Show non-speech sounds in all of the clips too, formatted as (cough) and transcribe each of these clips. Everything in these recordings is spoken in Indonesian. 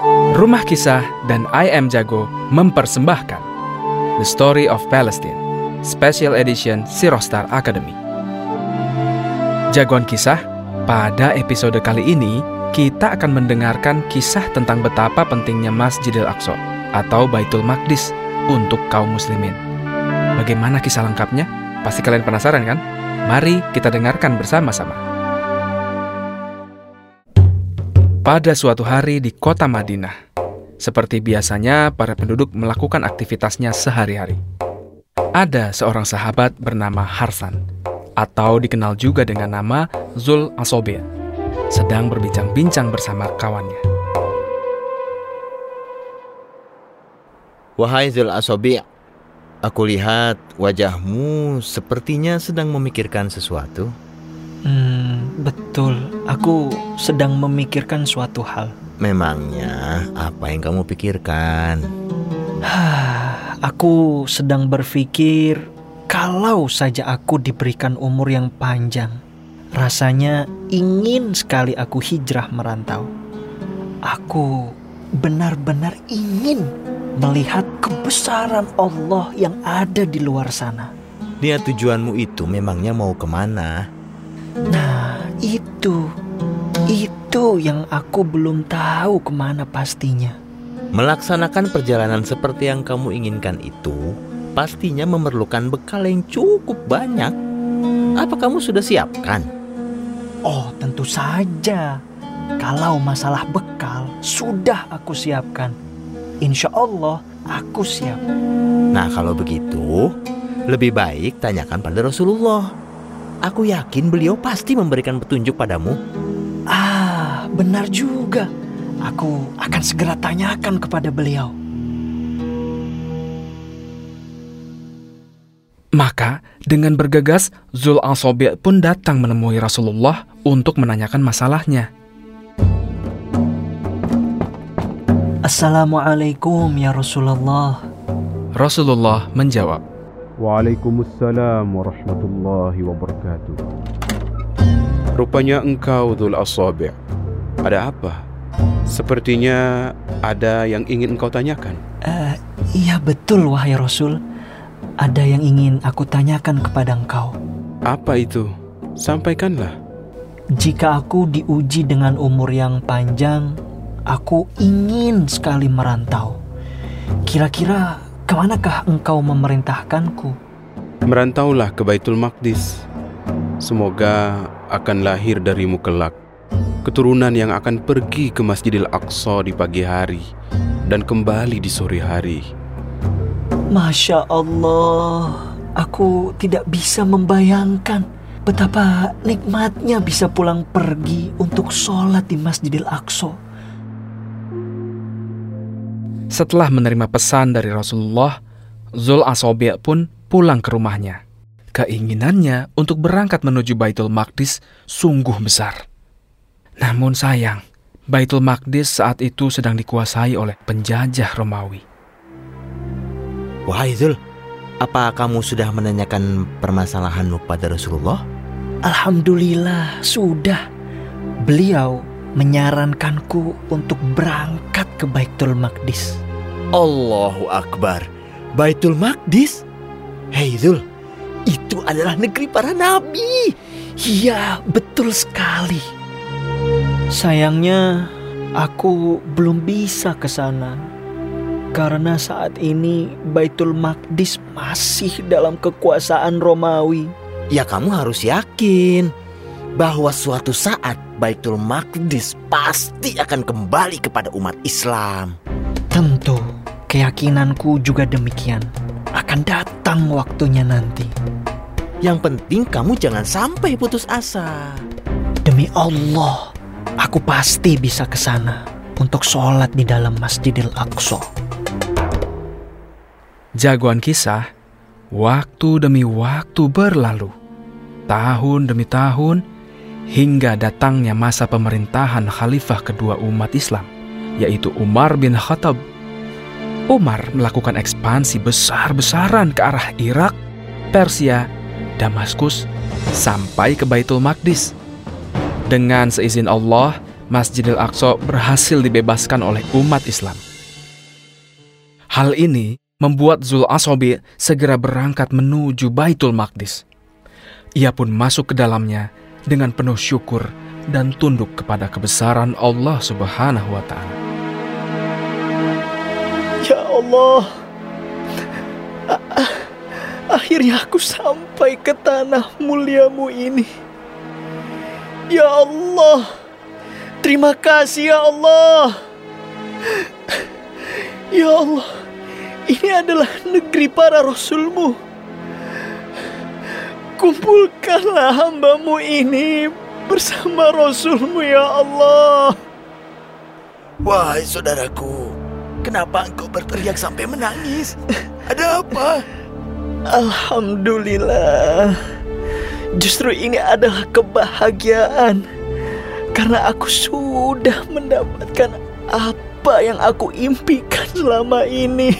Rumah Kisah dan I Am Jago mempersembahkan The Story of Palestine, Special Edition Sirostar Academy. Jagoan Kisah, pada episode kali ini kita akan mendengarkan kisah tentang betapa pentingnya Masjidil Aqsa atau Baitul Maqdis untuk kaum muslimin. Bagaimana kisah lengkapnya? Pasti kalian penasaran kan? Mari kita dengarkan bersama-sama. Pada suatu hari di kota Madinah, seperti biasanya para penduduk melakukan aktivitasnya sehari-hari. Ada seorang sahabat bernama Harsan, atau dikenal juga dengan nama Zul Asobir, sedang berbincang-bincang bersama kawannya. Wahai Zul Asobi, aku lihat wajahmu sepertinya sedang memikirkan sesuatu. Hmm, betul. Aku sedang memikirkan suatu hal. Memangnya apa yang kamu pikirkan? (sighs) aku sedang berpikir kalau saja aku diberikan umur yang panjang, rasanya ingin sekali aku hijrah merantau. Aku benar-benar ingin melihat kebesaran Allah yang ada di luar sana. Niat tujuanmu itu memangnya mau ke mana? Nah, itu itu yang aku belum tahu ke mana pastinya. Melaksanakan perjalanan seperti yang kamu inginkan itu pastinya memerlukan bekal yang cukup banyak. Apa kamu sudah siapkan? Oh, tentu saja. Kalau masalah bekal, sudah aku siapkan. Insya Allah, aku siap. Nah, kalau begitu, lebih baik tanyakan pada Rasulullah. Aku yakin beliau pasti memberikan petunjuk padamu. Ah, benar juga. Aku akan segera tanyakan kepada beliau. Maka, dengan bergegas, Zul Asobi pun datang menemui Rasulullah untuk menanyakan masalahnya. Assalamualaikum ya Rasulullah. Rasulullah menjawab, Waalaikumsalam warahmatullahi wabarakatuh. Rupanya engkau Dhul Asabi' Ada apa? Sepertinya ada yang ingin engkau tanyakan. Uh, iya betul wahai Rasul. Ada yang ingin aku tanyakan kepada engkau. Apa itu? Sampaikanlah. Jika aku diuji dengan umur yang panjang, aku ingin sekali merantau. Kira-kira ke manakah engkau memerintahkanku? Merantaulah ke Baitul Maqdis. Semoga akan lahir darimu kelak keturunan yang akan pergi ke Masjidil Aqsa di pagi hari dan kembali di sore hari. Masya Allah, aku tidak bisa membayangkan betapa nikmatnya bisa pulang pergi untuk sholat di Masjidil Aqsa. Setelah menerima pesan dari Rasulullah, Zul Asobi pun pulang ke rumahnya. Keinginannya untuk berangkat menuju Baitul Maqdis sungguh besar. Namun sayang, Baitul Maqdis saat itu sedang dikuasai oleh penjajah Romawi. Wahai Zul, apa kamu sudah menanyakan permasalahanmu pada Rasulullah? Alhamdulillah, sudah. Beliau menyarankanku untuk berangkat ke Baitul Maqdis. Allahu Akbar. Baitul Maqdis? Hei Zul, itu adalah negeri para nabi. Iya, betul sekali. Sayangnya, aku belum bisa ke sana. Karena saat ini Baitul Maqdis masih dalam kekuasaan Romawi. Ya kamu harus yakin bahwa suatu saat Baitul Maqdis pasti akan kembali kepada umat Islam. Tentu, keyakinanku juga demikian. Akan datang waktunya nanti. Yang penting kamu jangan sampai putus asa. Demi Allah, Aku pasti bisa ke sana untuk sholat di dalam Masjidil Aqsa. Jagoan kisah, waktu demi waktu berlalu, tahun demi tahun, hingga datangnya masa pemerintahan khalifah kedua umat Islam, yaitu Umar bin Khattab. Umar melakukan ekspansi besar-besaran ke arah Irak, Persia, Damaskus, sampai ke Baitul Maqdis. Dengan seizin Allah, Masjidil Aqsa berhasil dibebaskan oleh umat Islam. Hal ini membuat Zul Asobi segera berangkat menuju Baitul Maqdis. Ia pun masuk ke dalamnya dengan penuh syukur dan tunduk kepada kebesaran Allah Subhanahu wa taala. Ya Allah, akhirnya aku sampai ke tanah muliamu ini. Ya Allah, terima kasih ya Allah. Ya Allah, ini adalah negeri para rasulmu. Kumpulkanlah hambamu ini bersama rasulmu ya Allah. Wahai saudaraku, kenapa engkau berteriak sampai menangis? Ada apa? Alhamdulillah. Justru ini adalah kebahagiaan karena aku sudah mendapatkan apa yang aku impikan selama ini.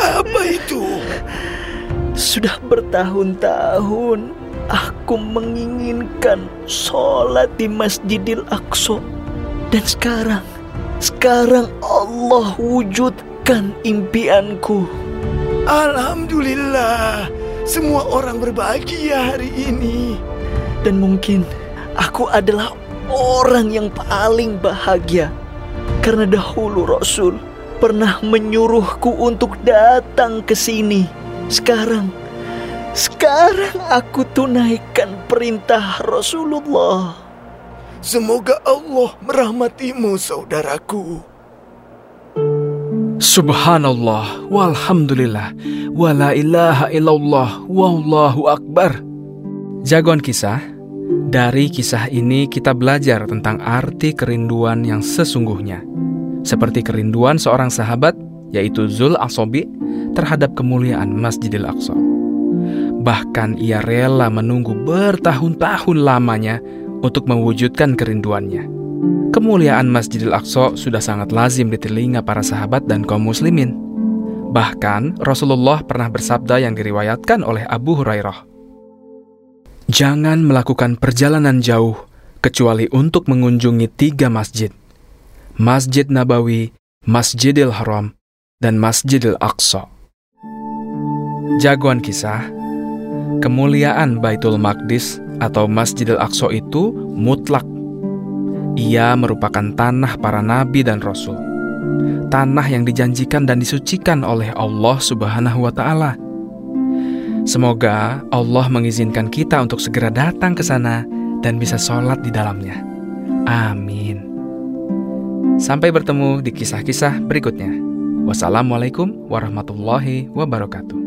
Apa itu? Sudah bertahun-tahun aku menginginkan sholat di Masjidil Aqsa. Dan sekarang, sekarang Allah wujudkan impianku. Alhamdulillah, semua orang berbahagia hari ini. Dan mungkin aku adalah orang yang paling bahagia. Karena dahulu Rasul pernah menyuruhku untuk datang ke sini. Sekarang, sekarang aku tunaikan perintah Rasulullah. Semoga Allah merahmatimu, saudaraku. Subhanallah, walhamdulillah, wala ilaha illallah, wallahu akbar. Jagoan kisah, dari kisah ini kita belajar tentang arti kerinduan yang sesungguhnya. Seperti kerinduan seorang sahabat, yaitu Zul Asobi, terhadap kemuliaan Masjidil Aqsa. Bahkan ia rela menunggu bertahun-tahun lamanya untuk mewujudkan kerinduannya. Kemuliaan Masjidil Aqsa sudah sangat lazim di telinga para sahabat dan kaum muslimin. Bahkan Rasulullah pernah bersabda yang diriwayatkan oleh Abu Hurairah. Jangan melakukan perjalanan jauh kecuali untuk mengunjungi tiga masjid. Masjid Nabawi, Masjidil Haram, dan Masjidil Aqsa. Jagoan kisah, kemuliaan Baitul Maqdis atau Masjidil Aqsa itu mutlak ia merupakan tanah para nabi dan rasul. Tanah yang dijanjikan dan disucikan oleh Allah Subhanahu wa taala. Semoga Allah mengizinkan kita untuk segera datang ke sana dan bisa sholat di dalamnya. Amin. Sampai bertemu di kisah-kisah berikutnya. Wassalamualaikum warahmatullahi wabarakatuh.